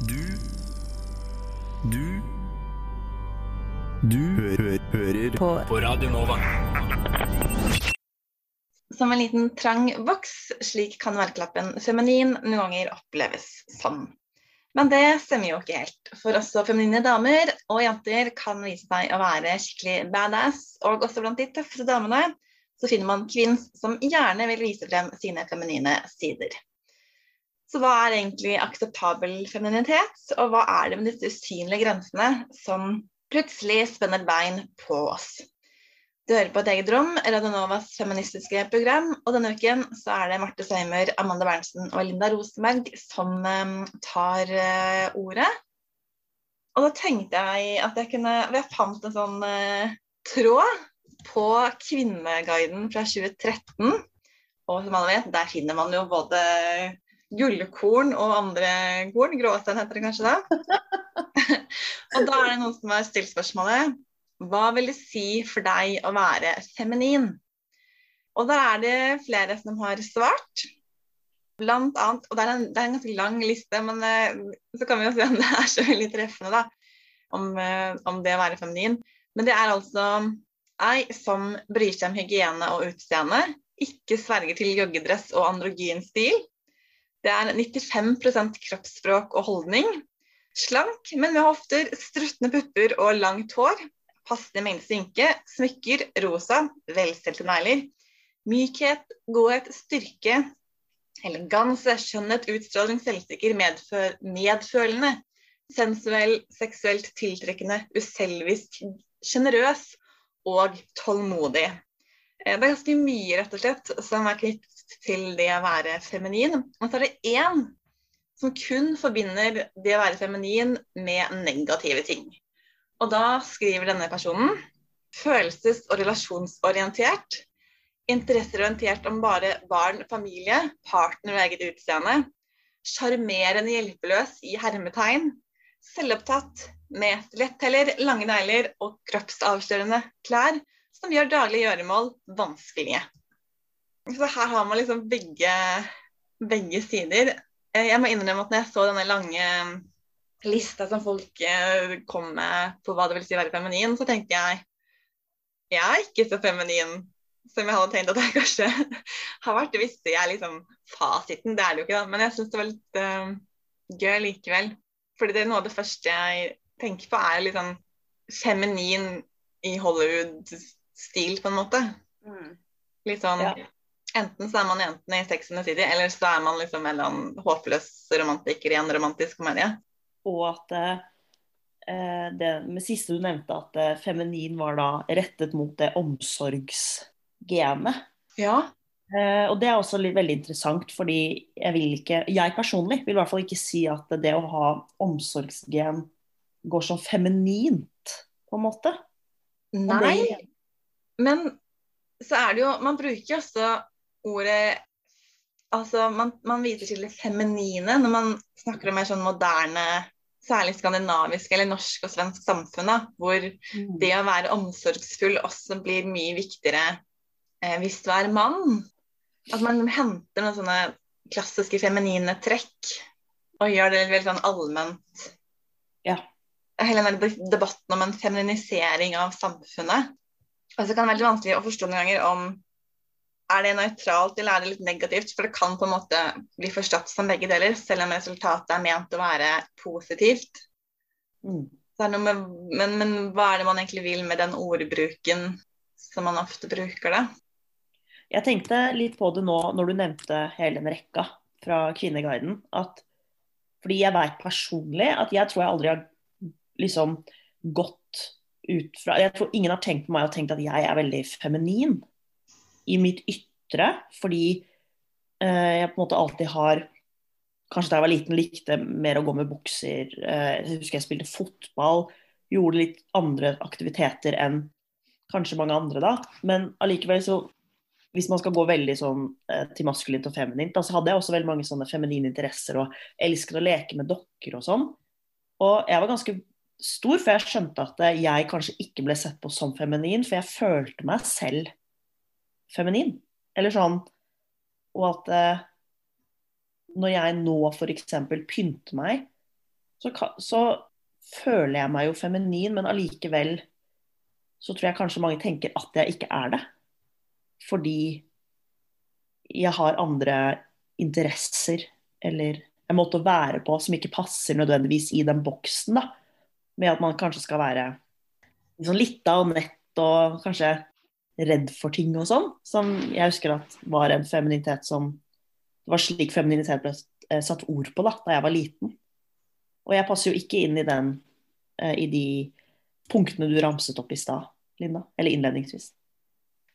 Du Du Du hø hø hører på på Radio Nova. Som en liten trang voks, slik kan merkelappen feminin noen ganger oppleves som. Men det stemmer jo ikke helt, for også feminine damer og jenter kan vise seg å være skikkelig badass, og også blant de tøffeste damene så finner man kvinns som gjerne vil vise frem sine feminine sider. Så hva er egentlig akseptabel femininitet, og hva er det med disse usynlige grensene som plutselig spenner bein på oss? Du hører på et eget rom, Radionovas feministiske program, og denne uken så er det Marte Seimer, Amanda Berntsen og Linda Rosenberg som eh, tar eh, ordet. Og da tenkte jeg at jeg kunne Jeg fant en sånn eh, tråd på Kvinneguiden fra 2013. Og som alle vet, der finner man jo både gullkorn og andre korn. Gråstein heter det kanskje da. og da er det noen som har stilt spørsmålet hva vil det si for deg å være feminin? Og da er det flere som har svart. Blant annet, og det er en, det er en ganske lang liste, men eh, så kan vi jo se om det er så veldig treffende, da. Om, eh, om det å være feminin. Men det er altså ei som bryr seg om hygiene og utseende. Ikke sverger til joggedress og androgyn stil. Det er 95% kroppsspråk og holdning. Slank, men med hofter, struttende pupper og langt hår passende mengde sminke, smykker, rosa, velstelte negler. Mykhet, godhet, styrke, eleganse, skjønnhet, utstråling, selvsikker, medfø medfølende. Sensuell, seksuelt tiltrekkende, uselvisk, sjenerøs og tålmodig. Eh, det er ganske mye rett og slett som er knyttet til det å være feminin. Og så er det én som kun forbinder det å være feminin med negative ting. Og da skriver denne personen følelses- og relasjonsorientert. Interesseorientert om bare barn, familie, partner og eget utseende. Sjarmerende hjelpeløs i hermetegn. Selvopptatt med stiletthæler, lange negler og kroppsavslørende klær som gjør daglige gjøremål vanskelige. Så her har man liksom begge, begge sider. Jeg må innrømme at når jeg så denne lange lista som folk eh, kom med på hva det vil si å være feminin, så tenkte jeg jeg er ikke så feminin som jeg hadde tenkt at jeg kanskje har vært. Det visste jeg liksom fasiten, det er det jo ikke, da. Men jeg syns det var litt uh, gøy likevel. Fordi det er noe av det første jeg tenker på, er liksom feminin i Hollywood-stil, på en måte. Mm. Litt sånn ja. Enten så er man jentene i Sex and the City, eller så er man liksom en håpløs romantiker i en romantisk komedie og at eh, det med siste du nevnte, at eh, feminin var da rettet mot det omsorgsgenet. Ja. Eh, og det er også litt, veldig interessant, fordi jeg vil ikke Jeg personlig vil i hvert fall ikke si at det å ha omsorgsgen går som feminint, på en måte. Nei, det... men så er det jo Man bruker jo også ordet Altså, man, man, viser til det feminine når man snakker om mer sånn moderne særlig skandinavisk eller norsk og svensk samfunn, da, hvor mm. det å være omsorgsfull også blir mye viktigere eh, hvis du er mann. At man henter noen sånne klassiske feminine trekk og gjør det veldig sånn allment. Ja. Hele den debatten om en feminisering av samfunnet. Og så kan det være veldig vanskelig å forstå noen ganger om er det nøytralt eller er det litt negativt? For det kan på en måte bli forstått som begge deler, selv om resultatet er ment å være positivt. Mm. Med, men, men, hva er det man egentlig vil med den ordbruken som man ofte bruker det? Jeg tenkte litt på det nå når du nevnte hele den rekka fra Kvinneguiden. At, fordi jeg veit personlig at jeg tror jeg aldri har liksom gått ut fra Jeg tror ingen har tenkt på meg og tenkt at jeg er veldig feminin i mitt ytre, fordi eh, jeg på en måte alltid har Kanskje da jeg var liten likte mer å gå med bukser. Eh, jeg husker jeg spilte fotball. Gjorde litt andre aktiviteter enn kanskje mange andre da. Men allikevel så hvis man skal gå veldig sånn eh, til maskulint og feminint, da, så hadde jeg også veldig mange sånne feminine interesser og elsket å leke med dokker og sånn. Og jeg var ganske stor, for jeg skjønte at jeg kanskje ikke ble sett på som feminin, for jeg følte meg selv feminin. Eller sånn Og at eh, når jeg nå f.eks. pynter meg, så, så føler jeg meg jo feminin, men allikevel så tror jeg kanskje mange tenker at jeg ikke er det. Fordi jeg har andre interesser eller en måte å være på som ikke passer nødvendigvis i den boksen. da. Med at man kanskje skal være liksom av og nett og kanskje redd for ting og sånn. Som jeg husker at var en femininitet som Det var slik femininitet ble eh, satt ord på da da jeg var liten. Og jeg passer jo ikke inn i den eh, i de punktene du ramset opp i stad, Linda. Eller innledningsvis.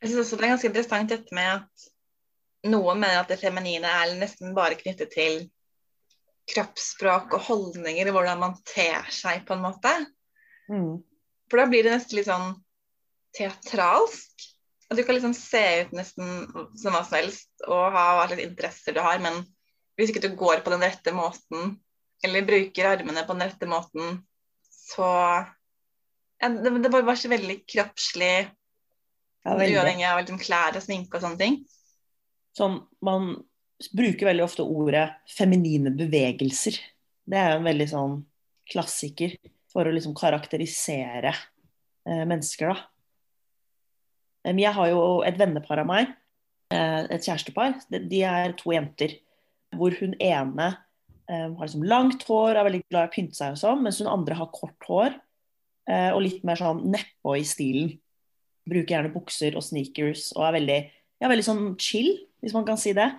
Jeg synes også det er ganske interessant dette med at noen mener at det feminine er nesten bare knyttet til kroppsspråk og holdninger, hvordan man ter seg, på en måte. Mm. For da blir det nesten litt sånn teatralsk. Og du kan liksom se ut nesten som hva som helst og ha hva slags interesser du har, men hvis ikke du går på den rette måten, eller bruker armene på den rette måten, så ja, det, det var så veldig kroppslig, Ja, veldig. uavhengig av liksom, klær og sminke og sånne ting. Sånn, man bruker veldig ofte ordet feminine bevegelser. Det er jo en veldig sånn klassiker for å liksom karakterisere eh, mennesker, da. Jeg har jo et vennepar av meg, eh, et kjærestepar. De er to jenter. Hvor hun ene eh, har liksom langt hår, er veldig glad i å pynte seg og sånn, mens hun andre har kort hår eh, og litt mer sånn nedpå i stilen. Bruker gjerne bukser og sneakers og er veldig, ja, veldig sånn chill, hvis man kan si det.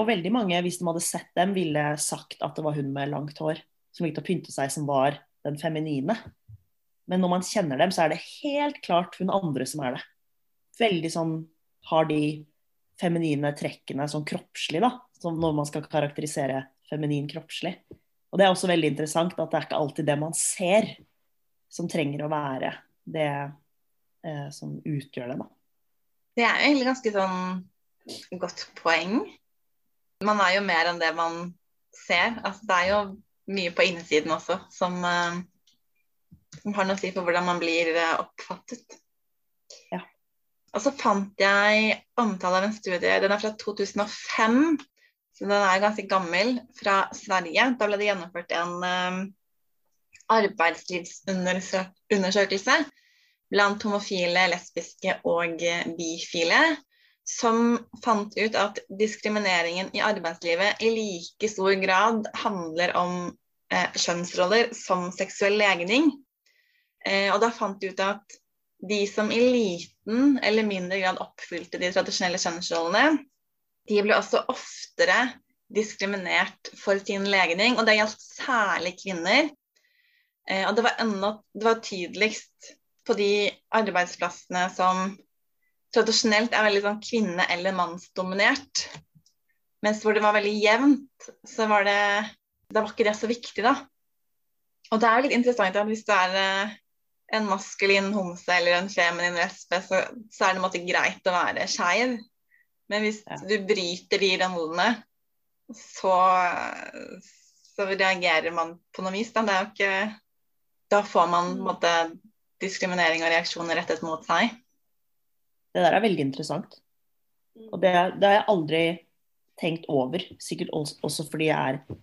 Og veldig mange, hvis de hadde sett dem, ville sagt at det var hun med langt hår som likte å pynte seg, som var den feminine. Men når man kjenner dem, så er det helt klart hun andre som er det. Veldig sånn har de feminine trekkene sånn kroppslig, da. Som når man skal karakterisere feminin kroppslig. Og det er også veldig interessant at det er ikke alltid det man ser som trenger å være det eh, som utgjør det, da. Det er jo egentlig ganske sånn godt poeng. Man er jo mer enn det man ser. Altså, det er jo mye på innsiden også som, eh, som har noe å si for hvordan man blir eh, oppfattet. Og så fant jeg omtale av en studie, den er fra 2005, så den er ganske gammel, fra Sverige. Da ble det gjennomført en um, arbeidslivsundersøkelse blant homofile, lesbiske og bifile, som fant ut at diskrimineringen i arbeidslivet i like stor grad handler om eh, kjønnsroller som seksuell legning. Eh, og da fant de ut at de som i liten eller mindre grad oppfylte de tradisjonelle kjønnsrollene, de ble også oftere diskriminert for sin legning, og det gjaldt særlig kvinner. Eh, og det var, enda, det var tydeligst på de arbeidsplassene som tradisjonelt er veldig sånn kvinne- eller mannsdominert. Mens hvor det var veldig jevnt, så var det Da var ikke det så viktig, da. Og det er jo litt interessant at hvis du er eh, en maskulin homse eller en feminin lesbe, så, så er det en måte greit å være skeiv. Men hvis Ja. du bryter de rollene, så, så reagerer man på noe vis. Da. Det er jo ikke Da får man på en måte diskriminering og reaksjoner rettet mot seg. Det der er veldig interessant. Og det, det har jeg aldri tenkt over. Sikkert også, også fordi jeg er,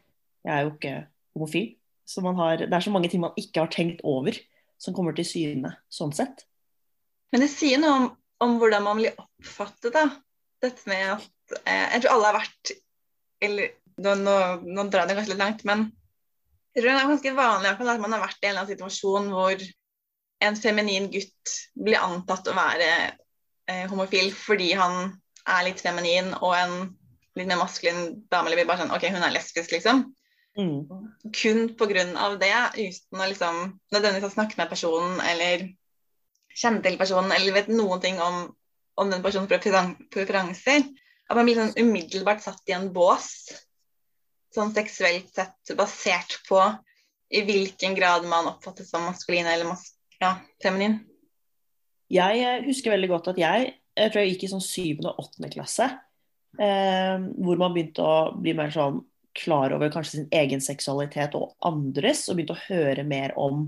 jeg er jo ikke homofil. Så man har, det er så mange ting man ikke har tenkt over, som kommer til syne sånn sett. Men det sier noe om, om hvordan man blir oppfattet, da. Dette med at eh, Jeg tror alle har vært Eller nå, nå, nå drar det kanskje litt langt, men jeg tror det er ganske vanlig at man har vært i en eller annen situasjon hvor en feminin gutt blir antatt å være eh, homofil fordi han er litt feminin, og en litt mer maskulin dame blir bare sånn OK, hun er lesbisk, liksom. Mm. Kun pga. det, uten å liksom nødvendigvis snakke med personen eller kjenne til personen eller vet noen ting om, om den personens preferanser. At man blir sånn umiddelbart satt i en bås, sånn seksuelt sett basert på i hvilken grad man oppfattes som maskulin eller mas ja, feminin. Jeg eh, husker veldig godt at jeg, jeg tror jeg gikk i sånn syvende og åttende klasse, eh, hvor man begynte å bli mer sånn klar over kanskje sin egen seksualitet og andres, og begynte å høre mer om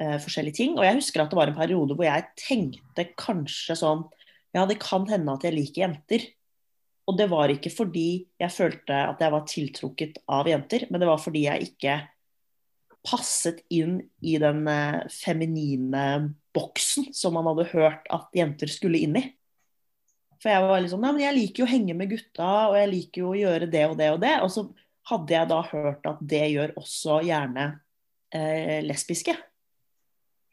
uh, forskjellige ting. Og jeg husker at det var en periode hvor jeg tenkte kanskje sånn Ja, det kan hende at jeg liker jenter. Og det var ikke fordi jeg følte at jeg var tiltrukket av jenter, men det var fordi jeg ikke passet inn i den eh, feminine boksen som man hadde hørt at jenter skulle inn i. For jeg var liksom Nei, men jeg liker jo å henge med gutta, og jeg liker jo å gjøre det og det og det. Og så hadde jeg da hørt at det gjør også gjerne eh, lesbiske.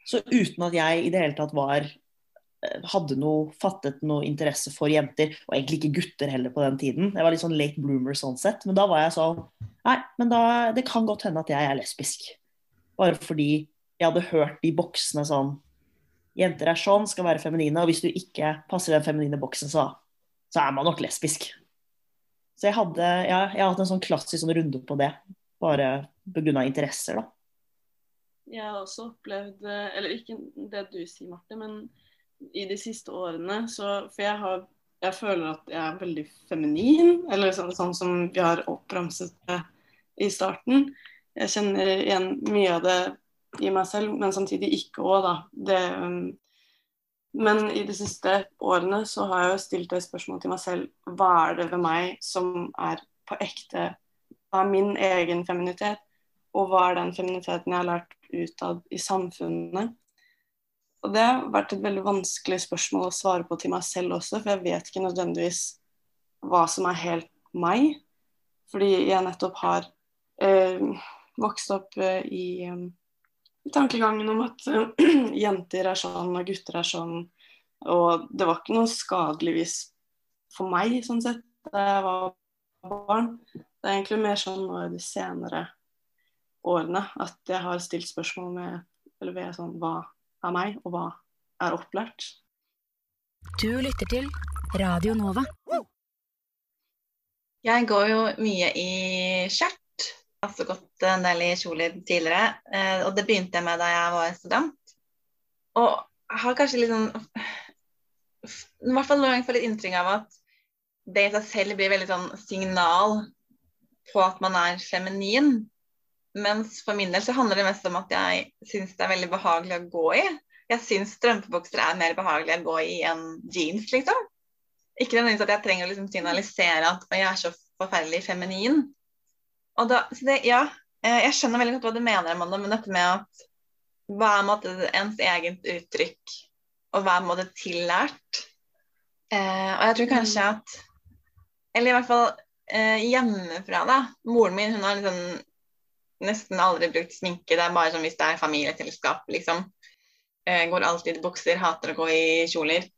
Så uten at jeg i det hele tatt var eh, hadde noe, fattet noe interesse for jenter, og egentlig ikke gutter heller på den tiden. Jeg var litt sånn late bloomer sånn sett. Men da var jeg sånn Nei, men da, det kan godt hende at jeg er lesbisk. Bare fordi jeg hadde hørt de boksene sånn Jenter er sånn, skal være feminine, og hvis du ikke passer den feminine boksen, så, så, er man nok lesbisk. Så jeg hadde, ja, jeg har hatt en sånn klassisk sånn runde på det, bare pga. interesser, da. Jeg har også opplevd, eller ikke det du sier, Marte, men i de siste årene så For jeg, har, jeg føler at jeg er veldig feminin, eller sånn, sånn som vi har oppramset det i starten jeg kjenner igjen mye av det i meg selv, men samtidig ikke òg, da. Det, um, men i de siste årene så har jeg jo stilt et spørsmål til meg selv hva er det ved meg som er på ekte Hva er min egen feminitet, og hva er den feminiteten jeg har lært utad i samfunnet? Og det har vært et veldig vanskelig spørsmål å svare på til meg selv også, for jeg vet ikke nødvendigvis hva som er helt meg. Fordi jeg nettopp har øh, vokst opp øh, i, øh, tankegangen om at eh, jenter er sånn og gutter er sånn. Og det var ikke noe skadeligvis for meg, sånn sett, da jeg var barn. Det er egentlig mer sånn nå i de senere årene at jeg har stilt spørsmål med eller ved sånn Hva er meg, og hva er opplært? Du lytter til Radio Nova. Jeg går jo mye i også gått en del i kjoler tidligere, eh, og det begynte jeg med da jeg var student. Og har kanskje litt sånn I hvert fall noen ganger fått litt inntrykk av at det i seg selv blir veldig sånn signal på at man er feminin. Mens for min del så handler det mest om at jeg syns det er veldig behagelig å gå i. Jeg syns strømpebukser er mer behagelig å gå i enn jeans, liksom. Ikke nødvendigvis at jeg trenger å liksom signalisere at jeg er så forferdelig feminin. Og da, det, ja, eh, jeg skjønner veldig godt hva du mener, Amanda, men dette med at hva er måte, ens eget uttrykk, og hva er måte, tillært? Eh, og jeg tror kanskje mm. at Eller i hvert fall eh, hjemmefra, da. Moren min hun har liksom nesten aldri brukt sminke. Det er bare sånn hvis det er familieselskap, liksom. Eh, går alltid i bukser, hater å gå i kjoler.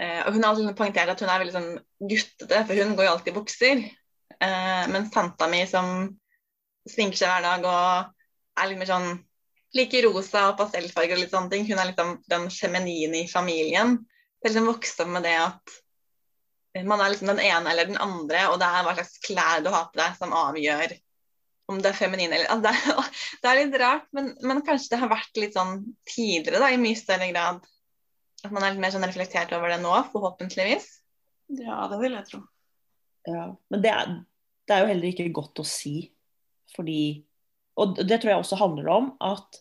Eh, og hun har alltid poengtert at hun er veldig sånn guttete, for hun går jo alltid i bukser. Eh, mens tanta mi som sminker seg hver dag og er litt mer sånn liker rosa og pastellfarger og litt sånne ting. Hun er liksom den feminine i familien. Det er liksom vokst opp med det at man er liksom den ene eller den andre, og det er hva slags klær du har på deg som avgjør om det er feminin eller altså det, er, det, er, litt rart, men, men, kanskje det har vært litt sånn tidligere, da, i mye større grad. At man er litt mer sånn reflektert over det nå, forhåpentligvis. Ja, det vil jeg tro. Ja, Men det er, det er jo heller ikke godt å si. Fordi Og det tror jeg også handler om at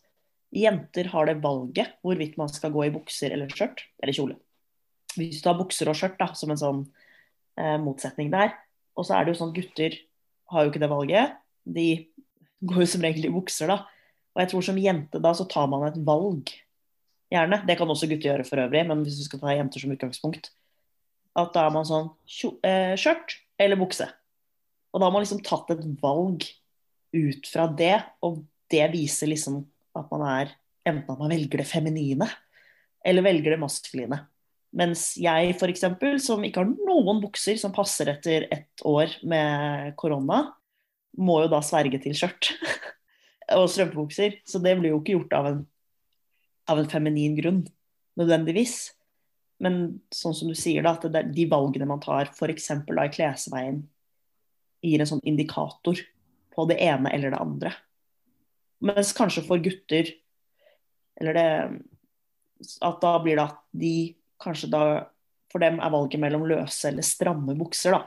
jenter har det valget hvorvidt man skal gå i bukser eller skjørt, eller kjole. Hvis du tar bukser og skjørt som en sånn eh, motsetning der, og så er det jo sånn gutter har jo ikke det valget. De går jo som regel i bukser, da. Og jeg tror som jente da så tar man et valg. Gjerne. Det kan også gutter gjøre for øvrig, men hvis du skal ta jenter som utgangspunkt. At da er man sånn eh, skjørt eller bukse. Og da har man liksom tatt et valg ut fra det, og det viser liksom at man er Enten at man velger det feminine, eller velger det maskuline. Mens jeg f.eks., som ikke har noen bukser som passer etter ett år med korona, må jo da sverge til skjørt og strømpebukser. Så det blir jo ikke gjort av en, av en feminin grunn, nødvendigvis. Men sånn som du sier, da, at de valgene man tar f.eks. i klesveien gir en sånn indikator på det ene eller det andre. Mens kanskje for gutter eller det At da blir det at de kanskje da For dem er valget mellom løse eller stramme bukser, da.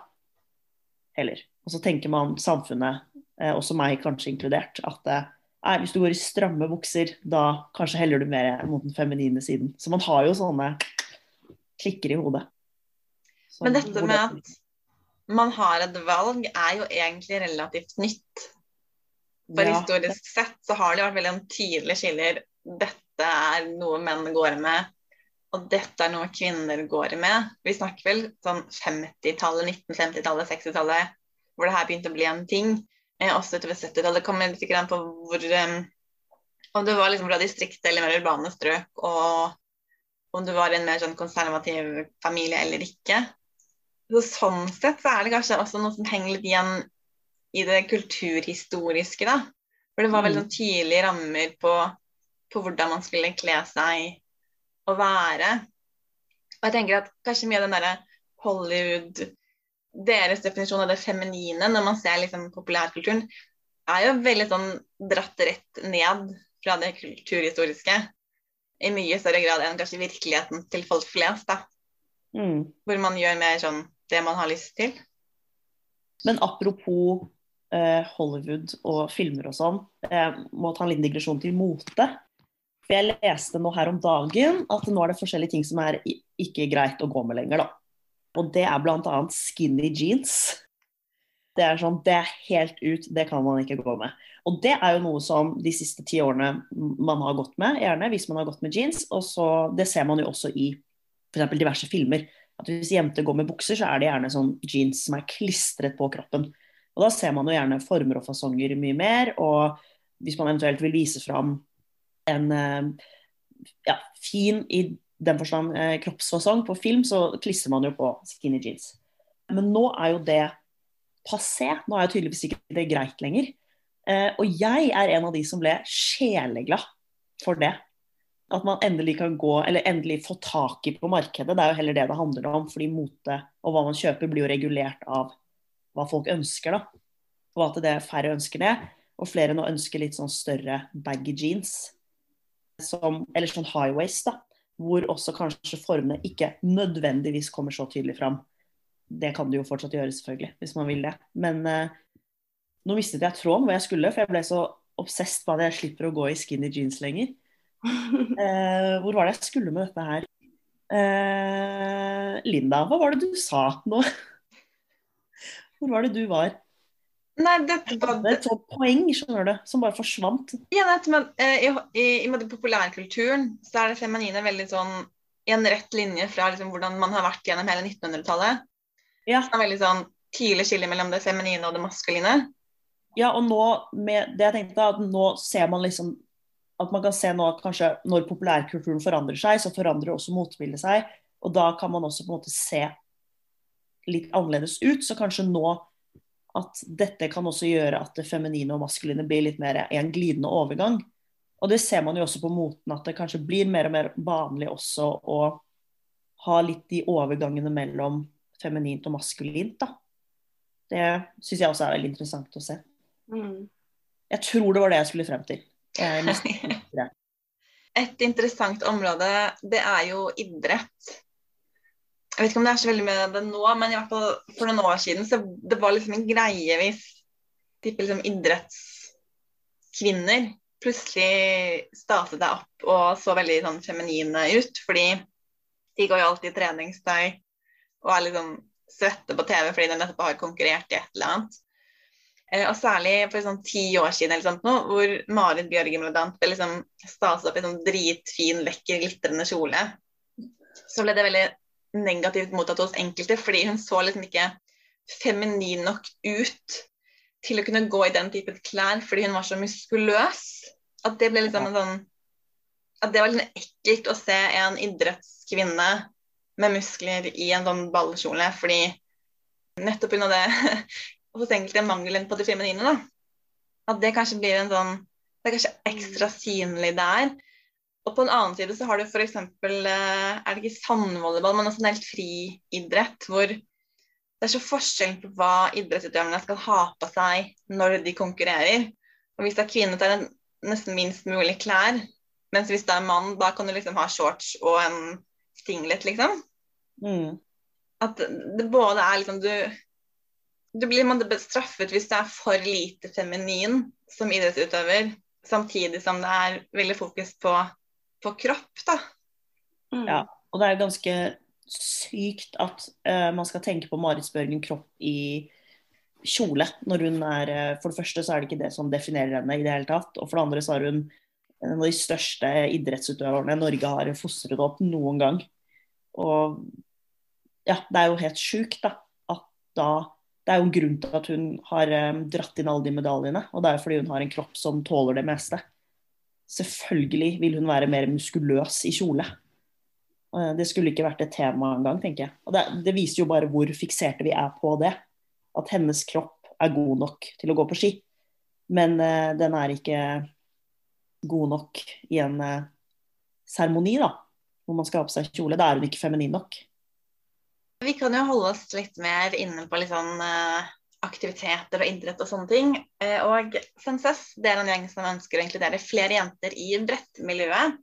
Heller. Og så tenker man samfunnet, eh, også meg kanskje inkludert, at eh, hvis du går i stramme bukser, da kanskje heller du mer mot den feminine siden. Så man har jo sånne klikker i hodet. Så, Men dette med at man har et valg, er jo egentlig relativt nytt. For Ja. historisk sett så har det vært veldig tydelige skiller. Dette er noe menn går med, og dette er noe kvinner går med. Vi snakker vel sånn 50-tallet, 1950-tallet, 60-tallet, hvor det her begynte å bli en ting. Eh, også utover 70-tallet. Det kommer litt grann på hvor um, Om du var liksom fra distriktet eller mer urbane strøk, og om du var i en mer sånn konservativ familie eller ikke. Så sånn sett så er det kanskje også noe som henger litt igjen i det kulturhistoriske, da. For det var veldig Mm. sånn tydelige rammer på, på hvordan man skulle kle seg og være. Og jeg tenker at kanskje mye av den derre Hollywood Deres definisjon av det feminine når man ser liksom populærkulturen, er jo veldig sånn dratt rett ned fra det kulturhistoriske. I mye større grad enn kanskje virkeligheten til folk flest, da. Mm. Hvor man gjør mer sånn det man har lyst til. Men apropos eh, Hollywood og filmer og sånn, jeg må ta en liten digresjon til mote. For jeg leste nå her om dagen at nå er det forskjellige ting som er ikke greit å gå med lenger, da. Og det er bl.a. skinny jeans. Det er sånn, det er helt ut, det kan man ikke gå med. Og det er jo noe som de siste ti årene man har gått med, gjerne hvis man har gått med jeans. Og så, det ser man jo også i f.eks. diverse filmer. At hvis jenter går med bukser, så er det gjerne sånn jeans som er klistret på kroppen. Og da ser man jo gjerne former og fasonger mye mer. Og hvis man eventuelt vil vise fram en eh, ja, fin i den forstand eh, kroppsfasong på film, så klistrer man jo på skinny jeans. Men nå er jo det passé. Nå er jo tydeligvis ikke det greit lenger. Eh, og jeg er en av de som ble sjeleglad for det. At man endelig kan gå, eller endelig få tak i på markedet. Det er jo heller det det handler om. Fordi mote og hva man kjøper blir jo regulert av hva folk ønsker, da. Og at det er færre ønsker det. Og flere nå ønsker litt sånn større baggy jeans. Som, eller sånn high waist, da. Hvor også kanskje formene ikke nødvendigvis kommer så tydelig fram. Det kan det jo fortsatt gjøre, selvfølgelig, hvis man vil det. Men eh, nå mistet jeg tråden hvor jeg skulle, for jeg ble så obsessed på at jeg slipper å gå i skinny jeans lenger. Eh, hvor var det jeg skulle med dette her? Eh, Linda, hva var det du sa nå? Hvor var det du var? Nei, dette Det var var et sånt poeng, skjønner du, som bare forsvant. Ja, det, men, eh, i, i, I populærkulturen så er det feminine veldig sånn i en rett linje fra liksom, hvordan man har vært gjennom hele 1900-tallet. Ja, Det er veldig sånn tydelig skille mellom det feminine og det maskuline. ja og nå med det jeg tenkte, at nå ser man liksom at man kan se nå at kanskje når populærkulturen forandrer seg, så forandrer også motbildet seg. Og da kan man også på en måte se litt annerledes ut. Så kanskje nå at dette kan også gjøre at det feminine og maskuline blir litt mer en glidende overgang. Og det ser man jo også på moten, at det kanskje blir mer og mer vanlig også å ha litt de overgangene mellom feminint og maskulint. da. Det syns jeg også er veldig interessant å se. Mm. Jeg tror det var det jeg skulle frem til. Jeg. Et interessant område, det er jo idrett. Jeg vet ikke om det er så veldig med det nå, men i hvert fall for noen år siden så det var liksom en greie hvis type liksom idrettskvinner plutselig staset seg opp og så veldig sånn feminine ut. Fordi de går jo alltid i treningstøy og er liksom svette på TV fordi de nettopp har konkurrert i et eller annet. Eh, og særlig for sånn ti år siden eller sånt nå, hvor Marit Bjørgen blant ble liksom staset opp i sånn dritfin, lekker, glitrende kjole, så ble det veldig negativt mottatt hos enkelte, fordi hun så liksom ikke feminin nok ut til å kunne gå i den typen klær fordi hun var så muskuløs. At det ble liksom en sånn At det var litt ekkelt å se en idrettskvinne med muskler i en sånn ballkjole, fordi nettopp pga. det hos enkelte mangelen på det feminine, da. At det kanskje blir en sånn Det er kanskje ekstra synlig der. Og på den annen side så har du f.eks. Er det ikke sandvolleyball, men også en helt friidrett hvor det er så forskjell på hva idrettsutøverne skal ha på seg når de konkurrerer. Og Hvis det er kvinne, så er det nesten minst mulig klær. Mens hvis det er mann, da kan du liksom ha shorts og en singlet, liksom. Mm. At det både er liksom du Du blir man bestraffet hvis du er for lite feminin som idrettsutøver, samtidig som det er veldig fokus på, på kropp, da. Mm. Ja. Og det er ganske sykt at uh, man skal tenke på Marit Bjørgen kropp i kjole når hun er uh, For det første så er det ikke det som definerer henne i det hele tatt. Og for det andre så er hun en av de største idrettsutøverne Norge har fostret opp noen gang. Og ja, det er jo helt sjukt, da. At da Det er jo en grunn til at hun har um, dratt inn alle de medaljene. Og det er jo fordi hun har en kropp som tåler det meste. Selvfølgelig vil hun være mer muskuløs i kjole. Uh, det skulle ikke vært et tema engang, tenker jeg. Og det, det viser jo bare hvor fikserte vi er på det. At hennes kropp er god nok til å gå på ski. Men uh, den er ikke god nok i en uh, seremoni, da. Hvor man skal ha på seg kjole. Da er hun ikke feminin nok. Vi kan jo holde oss litt mer inne på litt sånn uh, aktiviteter og idrett og sånne ting. Uh, og Senses det er en gjeng som ønsker å inkludere flere jenter i brettmiljøet.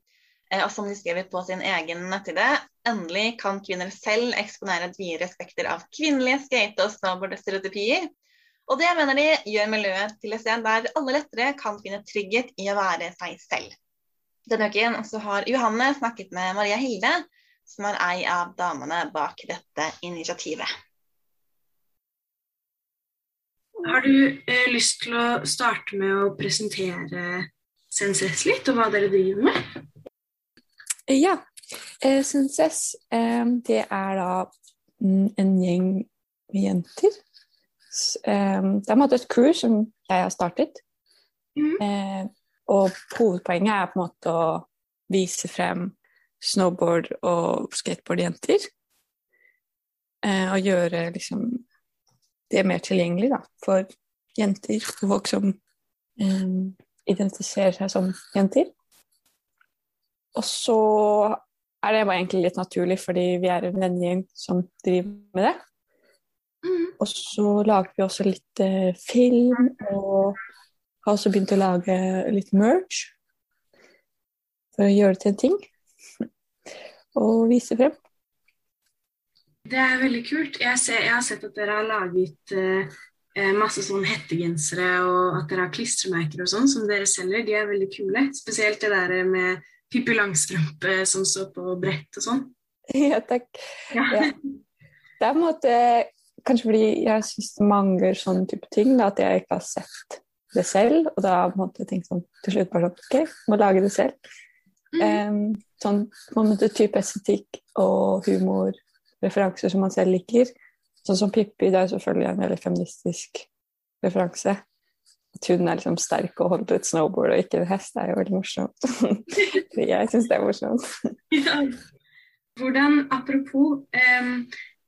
Uh, og som de skriver på sin egen nettside, endelig kan kvinner selv eksponere et videre spekter av kvinnelige skate- og snowboard-stereotypier. Og det mener de gjør miljøet til et sted der alle lettere kan finne trygghet i å være seg selv. Denne uken har Johanne snakket med Maria Hilde, som er ei av damene bak dette initiativet. Har du eh, lyst til å starte med å presentere Senses litt, og hva dere driver med? Ja. Eh, Senses, eh, det er da mm, en gjeng med jenter. Eh, det er på en måte et crew som jeg har startet. Mm. Eh, og hovedpoenget er på en måte å vise frem snowboard- og skateboardjenter. Eh, og gjøre liksom det mer tilgjengelig da, for jenter og folk som eh, identifiserer seg som jenter. Og så er det bare egentlig litt naturlig, fordi vi er en vennegjeng som driver med det. Mm. Og så lager vi også litt eh, film, og har også begynt å lage litt merch for å gjøre det til en ting. Og vise frem. Det er veldig kult. Jeg, ser, jeg har sett at dere har laget eh, eh, masse sånn hettegensere, og at dere har klistremerker og sånn som dere selger. De er veldig kule. Spesielt det der med Pippi Langstrømpe som står på brett og sånn. Ja, takk. Ja. Ja. Det er på en måte kanskje fordi jeg syns det mangler sånne type ting, da, at jeg ikke har sett det selv. Og da måtte jeg tenkt sånn til slutt bare sånn OK, må lage det selv. Em, sånn på en måte type estetikk og humor, referanser som man selv liker. Sånn som Pippi, det er selvfølgelig en veldig feministisk referanse. At hun er liksom sterk og holder et snowboard og ikke en hest, det er jo veldig morsomt. jeg syns det er morsomt. Ja. Hvordan, apropos, em,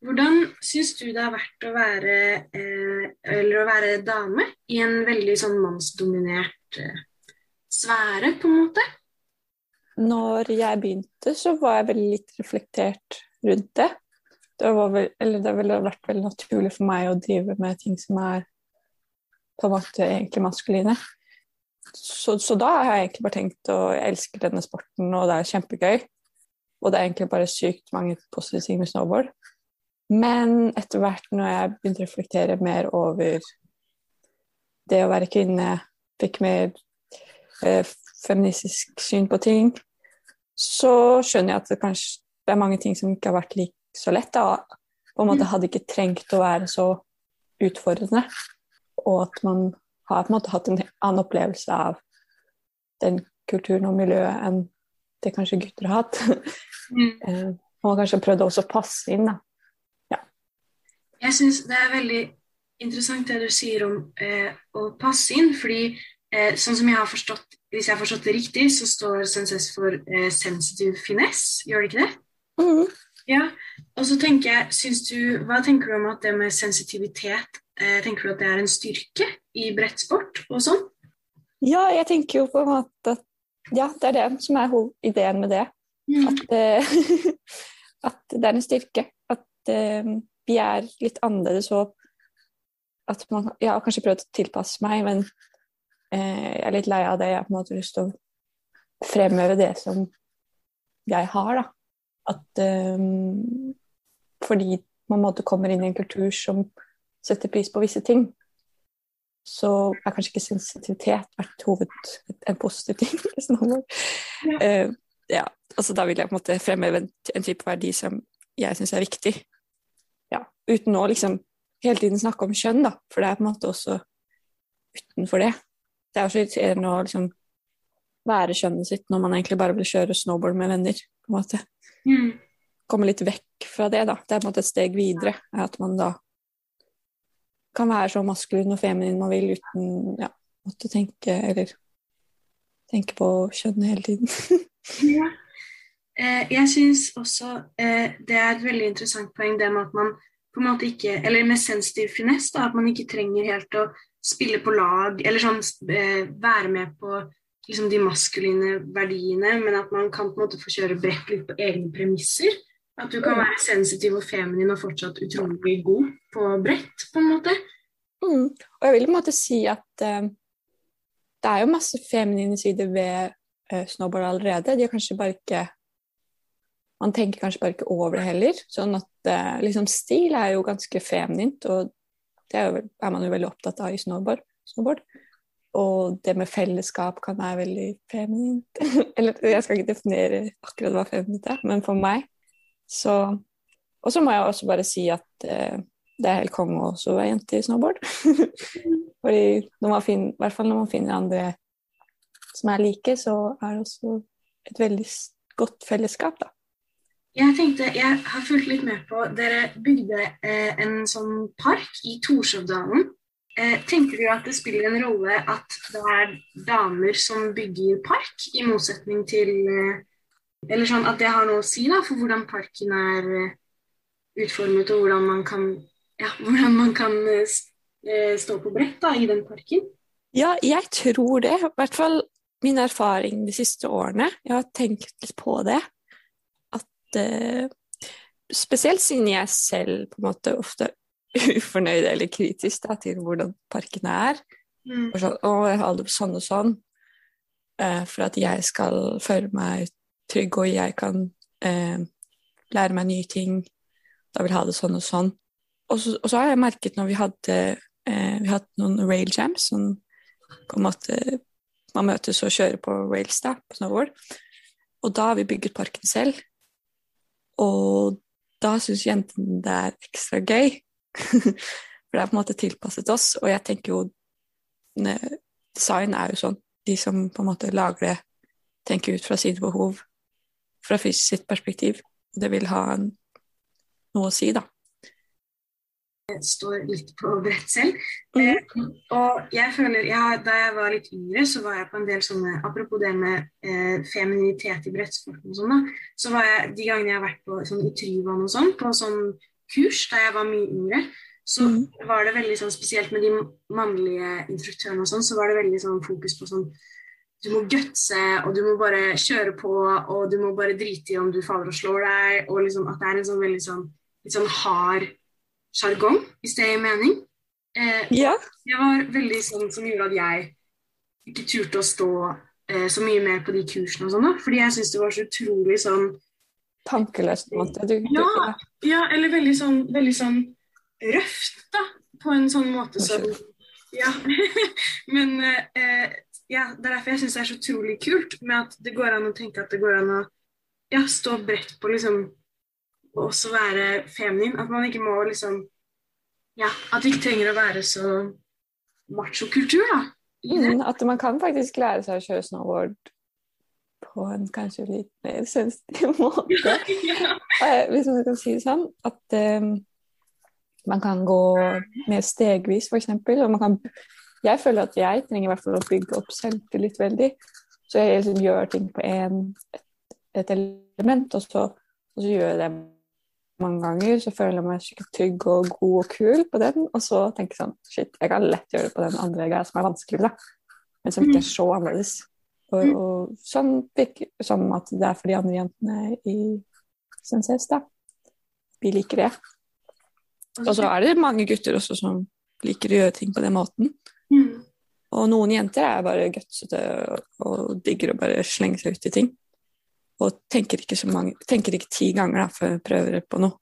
hvordan syns du det har vært å være, eh, eller å være dame i en veldig sånn mannsdominert eh, sfære, på en måte? Når jeg begynte, så var jeg veldig litt reflektert rundt det. Det, vel, det ville vært veldig naturlig for meg å drive med ting som er på en måte egentlig maskuline. Så, så da har jeg egentlig bare tenkt å jeg elsker denne sporten, og det er kjempegøy. Og det er egentlig bare sykt mange positive ting med snowboard. Men etter hvert når jeg begynte å reflektere mer over det å være kvinne, fikk mer eh, feministisk syn på ting, så skjønner jeg at det kanskje det er mange ting som ikke har vært like så lett. Da. På en måte hadde ikke trengt å være så utfordrende. Og at man har på en måte hatt en annen opplevelse av den kulturen og miljøet enn det kanskje gutter har hatt. Mm. man har kanskje prøvd også å passe inn, da. Jeg syns det er veldig interessant det du sier om eh, å passe inn, fordi eh, sånn som jeg har forstått, hvis jeg har forstått det riktig, så står Senses for eh, sensitive finesse, gjør det ikke det? Mhm. Ja, og så tenker jeg, syns du, hva tenker du om at det med sensitivitet, eh, tenker du at det er en styrke i brettsport og sånn? Ja, jeg tenker jo på en måte at ja, det er det som er ideen med det. At, eh, at det er en styrke. At eh, vi er litt annerledes og at man Jeg har kanskje prøvd å tilpasse meg, men jeg er litt lei av det. Jeg har på en måte lyst til å fremheve det som jeg har, da. At eh, fordi man måte kommer inn i en kultur som setter pris på visse ting, så er kanskje ikke sensitivitet vært hoved, en positiv ting. i. Ja. Eh, ja, altså da vil jeg på en måte fremheve en, en type verdi som jeg syns er viktig. Ja, uten å liksom hele tiden snakke om kjønn, da. For det er på en måte også utenfor det. Det er jo så irriterende å liksom være kjønnet sitt når man egentlig bare vil kjøre snowboard med venner. på en måte. Mm. Komme litt vekk fra det, da. Det er på en måte et steg videre. er At man da kan være så maskulin og feminin man vil uten ja, måtte tenke eller tenke på kjønn hele tiden. Ja. Eh, jeg syns også eh, det er et veldig interessant poeng det med at man på en måte ikke Eller med sensitiv finesse, da, at man ikke trenger helt å spille på lag eller sånn eh, være med på liksom de maskuline verdiene, men at man kan på en måte få kjøre brett litt på egne premisser. At du kan være sensitiv og feminin og fortsatt utrolig god på brett, på en måte. Mm. Og jeg vil på en måte si at uh, det er jo masse feminine sider ved uh, snowboard allerede. De er kanskje bare ikke Man tenker kanskje bare ikke over det heller. Sånn at uh, liksom stil er jo ganske feminint, og det er, jo, er man jo veldig opptatt av i snowboard. snowboard. Og det med fellesskap kan være veldig feminint. Eller jeg skal ikke definere akkurat hva feminint er, men for meg så Og så må jeg også bare si at eh, det er helt konge å være jente i snowboard. Fordi når man finner, i hvert fall når man finner andre som er like, så er det også et veldig godt fellesskap, da. Jeg tenkte, jeg har fulgt litt med på Dere bygde eh, en sånn park i Torshovdalen. Eh, tenker du at det spiller en rolle at det er damer som bygger park, i motsetning til eh, Eller sånn at det har noe å si da, for hvordan parken er eh, utformet, og hvordan man kan, ja, hvordan man kan eh, eh, stå på brett da, i den parken? Ja, jeg tror det. I hvert fall min erfaring de siste årene. Jeg har tenkt litt på det. Eh, spesielt siden jeg selv på en måte ofte er ufornøyd eller kritisk da, til hvordan parkene er. Mm. Og sånn, å, jeg har det sånn og sånn. eh, for at jeg skal føle meg trygg, og jeg kan eh, lære meg nye ting. Da vil jeg ha det sånn og sånn. Og så, og så har jeg merket når vi hadde eh, vi hadde noen rail jams, sånn på en måte man møtes og kjører på rails da, på snowboard. Og da har vi bygget parken selv. Og da syns jentene det er ekstra gøy. For det er på en måte tilpasset oss. Og jeg tenker jo Design er jo sånn. De som på en måte lager det, tenker ut fra sine behov, fra fysisk sitt perspektiv. Og det vil ha en, noe å si, da. Står litt på brett selv. Eh, og jeg føler, ja, Da jeg var litt yngre, så var jeg på en del sånne Apropos det med eh, feminitet i brettsporten og sånn, da. Så var jeg de gangene jeg har vært på sånn i Tryvann og sånn, på sånn kurs da jeg var mye yngre, så mm. var det veldig sånn spesielt med de mannlige instruktørene og sånn, så var det veldig sånn fokus på sånn du må gutse, og du må bare kjøre på, og du må bare drite i om du faller og slår deg, og liksom at det er en sånn veldig sånn litt sånn hard sjargong, hvis det gir mening. Eh, Ja. det var veldig sånn som gjorde at jeg ikke turte å stå eh, så mye mer på de kursene og sånn, da, fordi jeg syns det var så utrolig sånn Tankeløst, på en måte. Du, du, Ja. Ja, eller veldig sånn, veldig sånn røft, da, på en sånn måte som Ja. Men eh, ja, det er derfor jeg syns det er så utrolig kult med at det går an å tenke at det går an å ja, stå bredt på liksom også være feminin. At man ikke må liksom Ja, at det ikke trenger å være så machokultur, da. Mm, at man kan faktisk lære seg å kjøre snowboard på en kanskje litt mer sensitiv måte. ja. Hvis man kan si det sånn. At um, man kan gå mer stegvis, f.eks. Og man kan Jeg føler at jeg trenger i hvert fall å bygge opp selvtillit veldig. Så jeg liksom gjør ting på en, et, et element, og så, og så gjør jeg det mange ganger. Så føler jeg meg skikkelig trygg og god og kul på den. Og så tenker jeg sånn Shit, jeg kan lett gjøre det på den andre greia som er vanskelig, da. Men som ikke er så annerledes. Og, og sånn virker som at det er for de andre jentene i Senses, da. Vi liker det. Og så er det mange gutter også som liker å gjøre ting på den måten. Mm. Og noen jenter er bare gutsete og digger å bare slenge seg ut i ting. Og tenker ikke, så mange, tenker ikke ti ganger da, før jeg prøver på noe.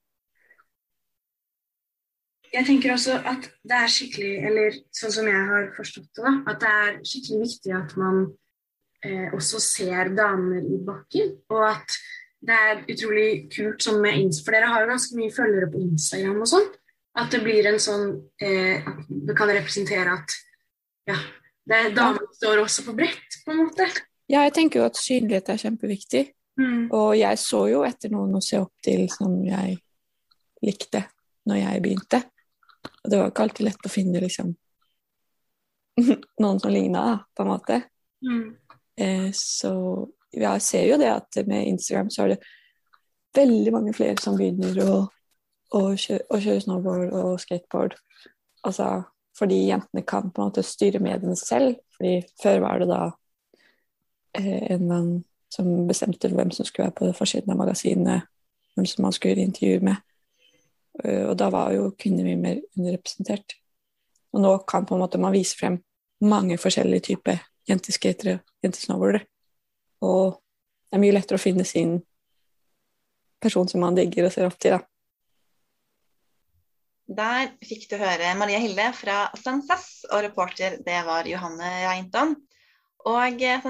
Jeg tenker også at det er skikkelig, eller sånn som jeg har forstått det, da, at det er skikkelig viktig at man eh, også ser damer i bakken. Og at det er utrolig kult sånn med Insta, for dere har jo ganske mye følgere på Instagram og sånn. At det blir en sånn eh, Det kan representere at ja, det er damer står også på brett, på en måte. Ja, jeg tenker jo at synlighet er kjempeviktig. Mm. Og jeg så jo etter noen å se opp til som jeg likte når jeg begynte. Og det var ikke alltid lett å finne liksom noen som ligna, på en måte. Mm. Eh, så jeg ser jo det at med Instagram så er det veldig mange flere som begynner å, å, kjøre, å kjøre snowboard og skateboard. Altså fordi jentene kan på en måte styre mediene selv. Fordi før var det da eh, en mann som bestemte hvem som skulle være på forsiden av magasinet, hvem som man skulle gjøre intervjuer med. Eh, og da var jo kvinner mye mer underrepresentert. Og nå kan på en måte man vise frem mange forskjellige typer jenteskatere, jentesnowboardere. Og det er mye lettere å finne sin person som man digger og ser opp til. da. Der fikk du høre Maria Hilde fra Sansas, og reporter det var Johanne Reinton. Og eh,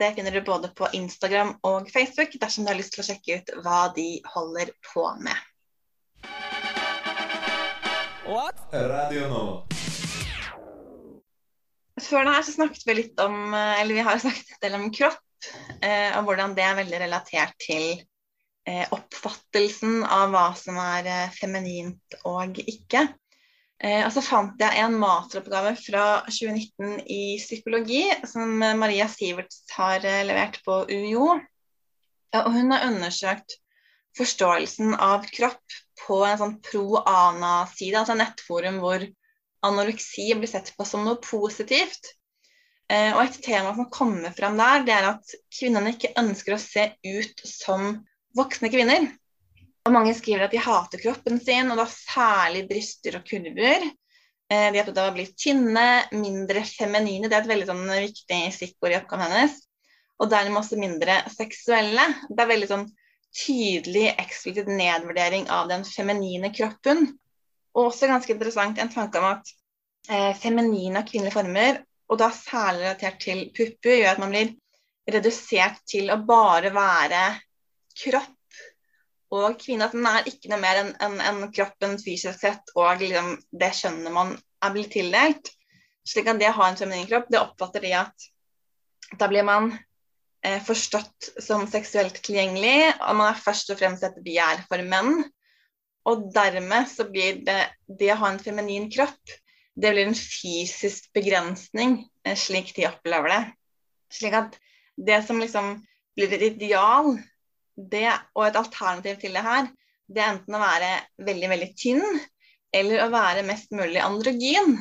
det finner du både på Instagram og Facebook dersom du har lyst til å sjekke ut hva de holder på med. Radio nå. Før det her så snakket vi litt om eh, Eller vi har snakket en del om kropp, eh, og hvordan det er veldig relatert til eh, oppfattelsen av hva som er eh, feminint og ikke. Eh, og så fant jeg en masteroppgave fra 2019 i psykologi som Maria Siverts har eh, levert på UiO. Og hun har undersøkt forståelsen av kropp på en sånn pro-ana-side, altså nettforum hvor anoreksi blir sett på som noe positivt. Eh, og et tema som kommer fram der, det er at kvinnene ikke ønsker å se ut som voksne kvinner. Og mange skriver at de hater kroppen sin, og da særlig bryster og kurver. Eh, de er opptatt av å bli tynne, mindre feminine. Det er et veldig sånn, viktig stikkord i oppgaven hennes. Og dermed også mindre seksuelle. Det er veldig sånn tydelig, eksplisitt nedvurdering av den feminine kroppen. Og også ganske interessant en tanke om at eh, feminine og kvinnelige former, og da særlig relatert til pupper, gjør at man blir redusert til å bare være kropp og kvinne. At er ikke noe mer enn en, en kroppen fysisk sett, og liksom det kjønnet man er blitt tildelt. Slik at det å ha en feminin kropp, det oppfatter de at da blir man eh, forstått som seksuelt tilgjengelig, og man er først og fremst et begjær for menn. Og dermed så blir det det å ha en feminin kropp, det blir en fysisk begrensning, eh, slik de opplever det. Slik at det som liksom blir et ideal, det, og et alternativ til det her, det er enten å være veldig, veldig tynn, eller å være mest mulig androgyn.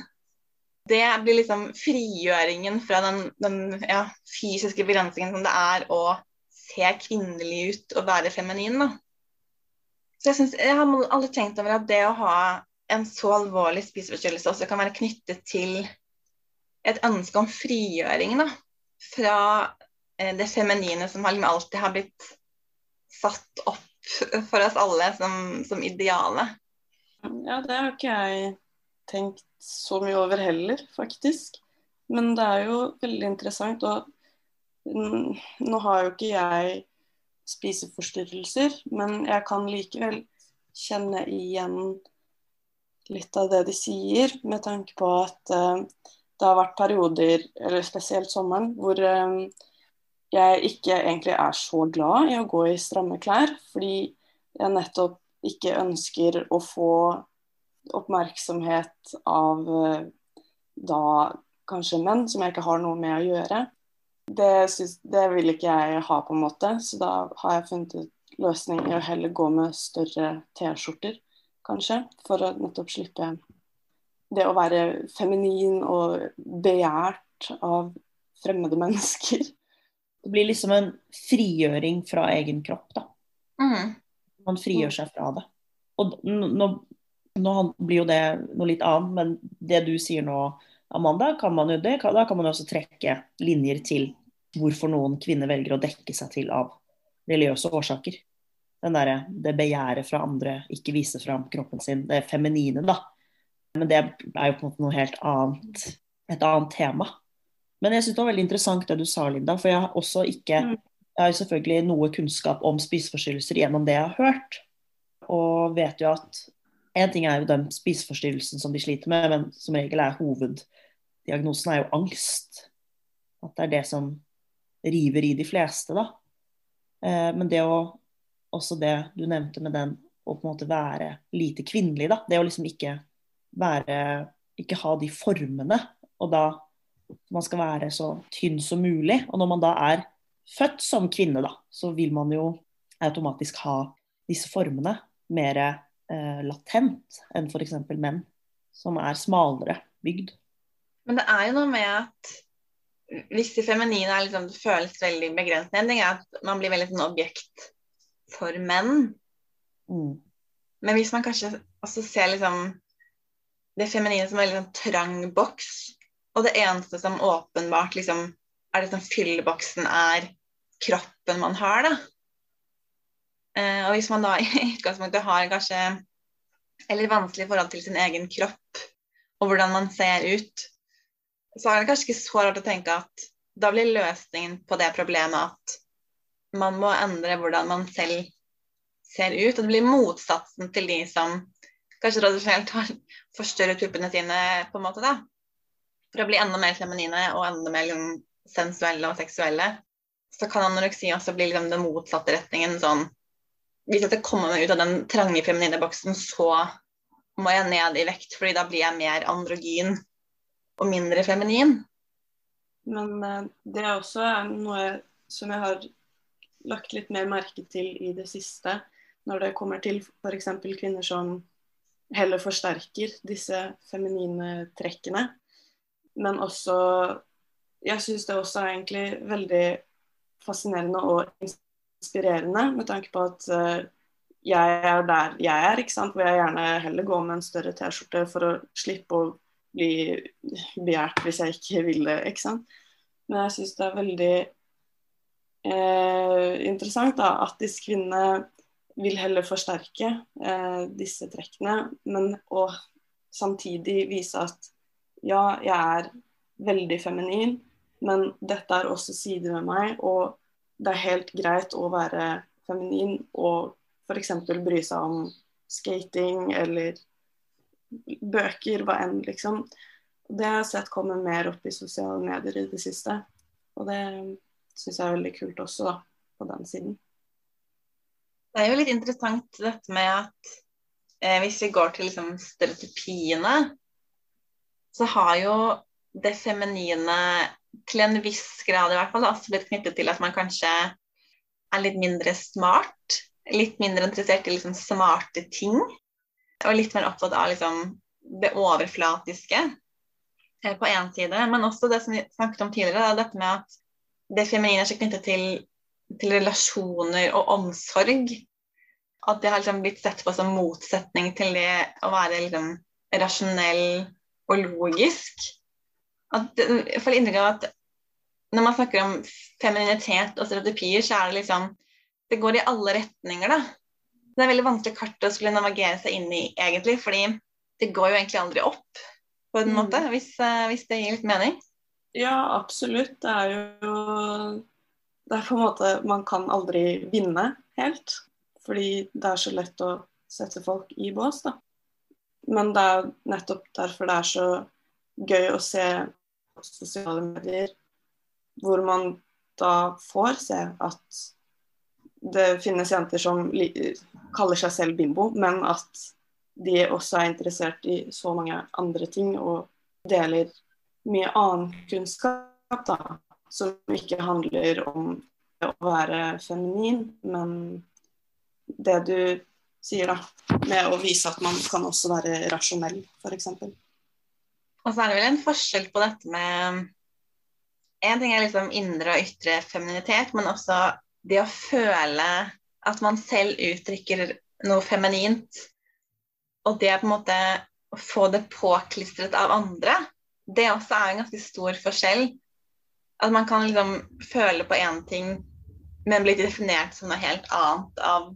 Det blir liksom frigjøringen fra den, den ja, fysiske begrensningen som det er å se kvinnelig ut og være feminin. Da. Så jeg, synes, jeg har aldri tenkt over at det å ha en så alvorlig spiseforstyrrelse også kan være knyttet til et ønske om frigjøring da, fra eh, det feminine som alltid har blitt satt opp for oss alle som, som ideale. Ja, det har ikke jeg tenkt så mye over heller, faktisk. Men det er jo veldig interessant. Og nå har jo ikke jeg spiseforstyrrelser, men jeg kan likevel kjenne igjen litt av det de sier, med tanke på at uh, det har vært perioder, eller spesielt sommeren, hvor um, jeg ikke egentlig er så glad i å gå i stramme klær, fordi jeg nettopp ikke ønsker å få oppmerksomhet av uh, da kanskje menn som jeg ikke har noe med å gjøre. Det, synes, det vil ikke jeg ha, på en måte, så da har jeg funnet ut løsning i å heller gå med større T-skjorter, kanskje, for å nettopp slippe det å være feminin og begjært av fremmede mennesker. Det blir liksom en frigjøring fra egen kropp, da. Mm. Man frigjør seg fra det. Og nå, nå blir jo det noe litt annet, men det du sier nå, Amanda, kan man jo det, da kan man også trekke linjer til hvorfor noen kvinner velger å dekke seg til av religiøse årsaker. Den der, det begjæret fra andre, ikke vise fram kroppen sin, det feminine, da. Men det er jo på en måte noe helt annet, et annet tema. Men jeg syns det var veldig interessant det du sa, Linda. For jeg har også ikke Jeg har jo selvfølgelig noe kunnskap om spiseforstyrrelser gjennom det jeg har hørt. Og vet jo at En ting er jo den spiseforstyrrelsen som de sliter med, men som regel er hoveddiagnosen er jo angst. At det er det som river i de fleste, da. Eh, men det å Også det du nevnte med den å på en måte være lite kvinnelig, da. Det å liksom ikke være Ikke ha de formene. Og da man skal være så tynn som mulig. Og når man da er født som kvinne, da, så vil man jo automatisk ha disse formene mer eh, latent enn f.eks. menn, som er smalere bygd. Men det er jo noe med at hvis det feminine er liksom, det føles veldig begrenset, en ting er at man blir veldig sånn objekt for menn. Mm. Men hvis man kanskje også ser liksom det feminine som en sånn trang boks, og det eneste som åpenbart liksom er det fylleboksen er kroppen man har, da. Eh, og hvis man da i utgangspunktet har kanskje eller vanskelig forhold til sin egen kropp og hvordan man ser ut, så er det kanskje ikke så rart å tenke at da blir løsningen på det problemet at man må endre hvordan man selv ser ut. Og det blir motsatsen til de som kanskje tradisjonelt har forstørret puppene sine, på en måte, da. For å bli enda mer feminine og enda mer liksom, sensuelle og seksuelle. Så kan anoreksi også bli liksom, den motsatte retningen. sånn Hvis jeg skal komme meg ut av den trange feminine boksen, så må jeg ned i vekt, fordi da blir jeg mer androgyn og mindre feminin. Men eh, det er også noe som jeg har lagt litt mer merke til i det siste, når det kommer til f.eks. kvinner som heller forsterker disse feminine trekkene. Men også Jeg syns det også er egentlig veldig fascinerende og inspirerende, med tanke på at uh, jeg er der jeg er, ikke sant? hvor jeg gjerne heller går med en større T-skjorte for å slippe å bli begjært hvis jeg ikke vil det. ikke sant? Men jeg syns det er veldig eh, interessant da, at disse kvinnene vil heller forsterke eh, disse trekkene, men og samtidig vise at ja, jeg er veldig feminin, men dette er også sider ved meg, og det er helt greit å være feminin og f.eks. bry seg om skating eller bøker, hva enn, liksom. Det har jeg sett komme mer opp i sosiale medier i det siste. Og det syns jeg er veldig kult også, da, på den siden. Det er jo litt interessant dette med at eh, hvis vi går til liksom, stereotypiene, så har jo det feminine til en viss grad i hvert fall også blitt knyttet til at man kanskje er litt mindre smart. Litt mindre interessert i liksom, smarte ting. Og litt mer opptatt av liksom, det overflatiske eh, på én side. Men også det som vi snakket om tidligere, dette med at det feminine er så knyttet til, til relasjoner og omsorg. At det har liksom blitt sett på som motsetning til det å være liksom, rasjonell og logisk. At, jeg får inntrykk av at når man snakker om femininitet og stereotypier, så er det liksom Det går i alle retninger, da. Det er veldig vanskelig kart å skulle navigere seg inn i, egentlig, fordi det går jo egentlig aldri opp, på en Mm. måte, hvis, eh, hvis det gir litt mening. Ja, absolutt. Det er jo Det er på en måte Man kan aldri vinne helt. Fordi det er så lett å sette folk i bås, da. Men det er nettopp derfor det er så gøy å se sosiale medier hvor man da får se at det finnes jenter som kaller seg selv bimbo, men at de også er interessert i så mange andre ting og deler mye annen kunnskap da, som ikke handler om å være feminin, men det du sier da, med å vise at man kan også være rasjonell, f.eks. Og så er det vel en forskjell på dette med En ting er liksom indre og ytre femininitet, men også det å føle at man selv uttrykker noe feminint. Og det på en måte å få det påklistret av andre, det også er en ganske stor forskjell. At man kan liksom føle på én ting, men bli definert som noe helt annet av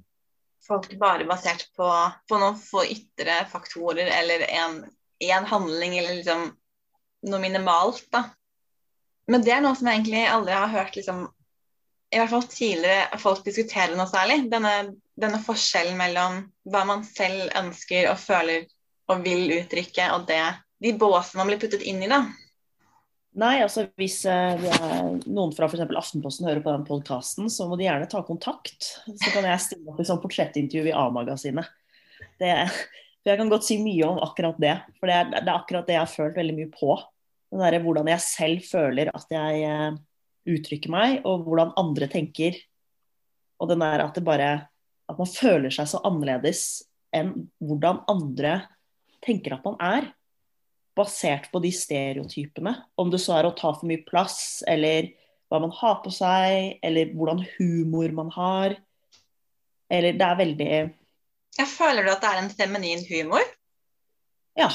folk bare basert på, på noen få ytre faktorer eller en handling eller liksom noe minimalt, da. Men det er noe som jeg egentlig aldri har hørt liksom i hvert fall tidligere folk diskuterer noe særlig. Denne, denne forskjellen mellom hva man selv ønsker og føler og vil uttrykke, og det, de båsene man blir puttet inn i, da. Nei, altså hvis eh, noen fra f.eks. Aftenposten hører på den podkasten, så må de gjerne ta kontakt. Så kan jeg stille opp i sånn portrettintervju i A-magasinet. For jeg kan godt si mye om akkurat det. For det er, det er akkurat det jeg har følt veldig mye på. Den der, hvordan jeg selv føler at jeg eh, uttrykker meg, og hvordan andre tenker. Og den der at det bare At man føler seg så annerledes enn hvordan andre tenker at man er. Basert på de stereotypene. Om det så er å ta for mye plass, eller hva man har på seg, eller hvordan humor man har. Eller det er veldig Jeg føler du at det er en feminin humor? Ja.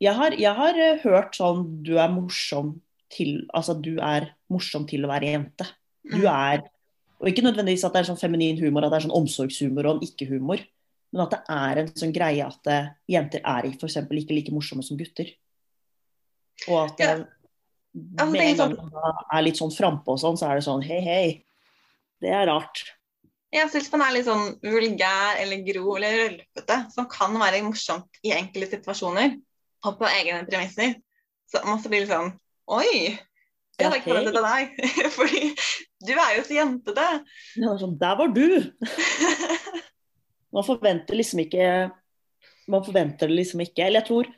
Jeg har, jeg har eh, hørt sånn Du er morsom til Altså, du er morsom til å være jente. Du Mm. er Og ikke nødvendigvis at det er sånn feminin humor, at det er sånn omsorgshumor og en ikke-humor. Men at det er en sånn greie at eh, jenter er f.eks. ikke like morsomme som gutter. Og at Ja. eh, Altså, med det en gang man er litt sånn frampå og sånn, så er det sånn hei, hei. Det er rart. Jeg syns man er litt sånn vulgær eller grov eller rølpete, som kan være morsomt i enkelte situasjoner, og på egne premisser. Så man blir litt sånn Oi! Det hadde jeg ikke Ja, forventet av deg. Fordi du er jo så jentete. Er sånn, Der var du! Man forventer liksom ikke Man forventer det liksom ikke. Eller jeg tror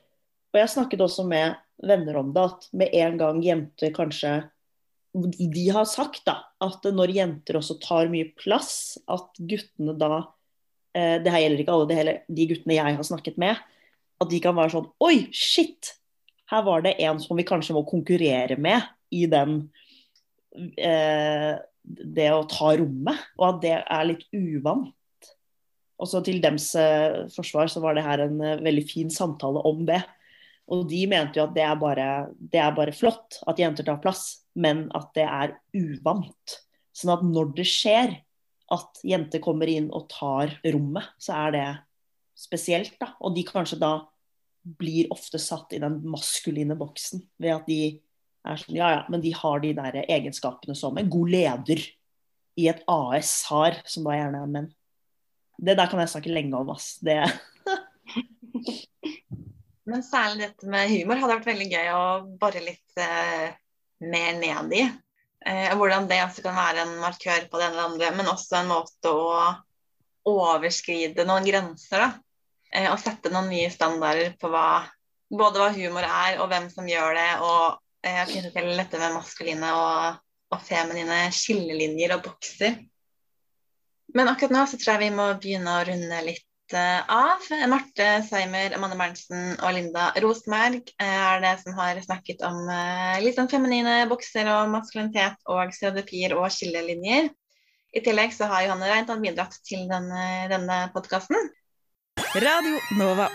Og jeg snakket også med venner om det, at med en gang jenter kanskje De har sagt da at når jenter også tar mye plass, at guttene da eh, Det her gjelder ikke alle, det gjelder de guttene jeg har snakket med. At de kan være sånn Oi, shit! Her var det en som vi kanskje må konkurrere med i den eh, det å ta rommet, og at det er litt uvant. Også til dems eh, forsvar så var det her en eh, veldig fin samtale om det. Og de mente jo at det er, bare, det er bare flott at jenter tar plass, men at det er uvant. Sånn at når det skjer at jenter kommer inn og tar rommet, så er det spesielt, da. Og de kanskje da blir ofte satt i den maskuline boksen ved at de er sånn Ja, ja, men de har de der egenskapene som en god leder i et AS har, som da gjerne er menn. Det der kan jeg snakke lenge om, ass. Det Men særlig dette med humor hadde vært veldig gøy å bore litt eh, mer ned i. Eh, hvordan det også kan være en markør på det ene eller andre, men også en måte å overskride noen grenser. da. Eh, og sette noen nye standarder på hva, både hva humor er, og hvem som gjør det. Og eh, knyttet til dette med maskuline og, og feminine skillelinjer og bokser. Men akkurat nå så tror jeg vi må begynne å runde litt eh, av. Marte Seimer, Amanda Berntsen og Linda Rosenberg eh, er det som har snakket om eh, litt sånn feminine bokser og maskulinitet og stereotypier og skillelinjer. I tillegg så har Johanne Reintan bidratt til denne, denne podkasten. Radio Nova.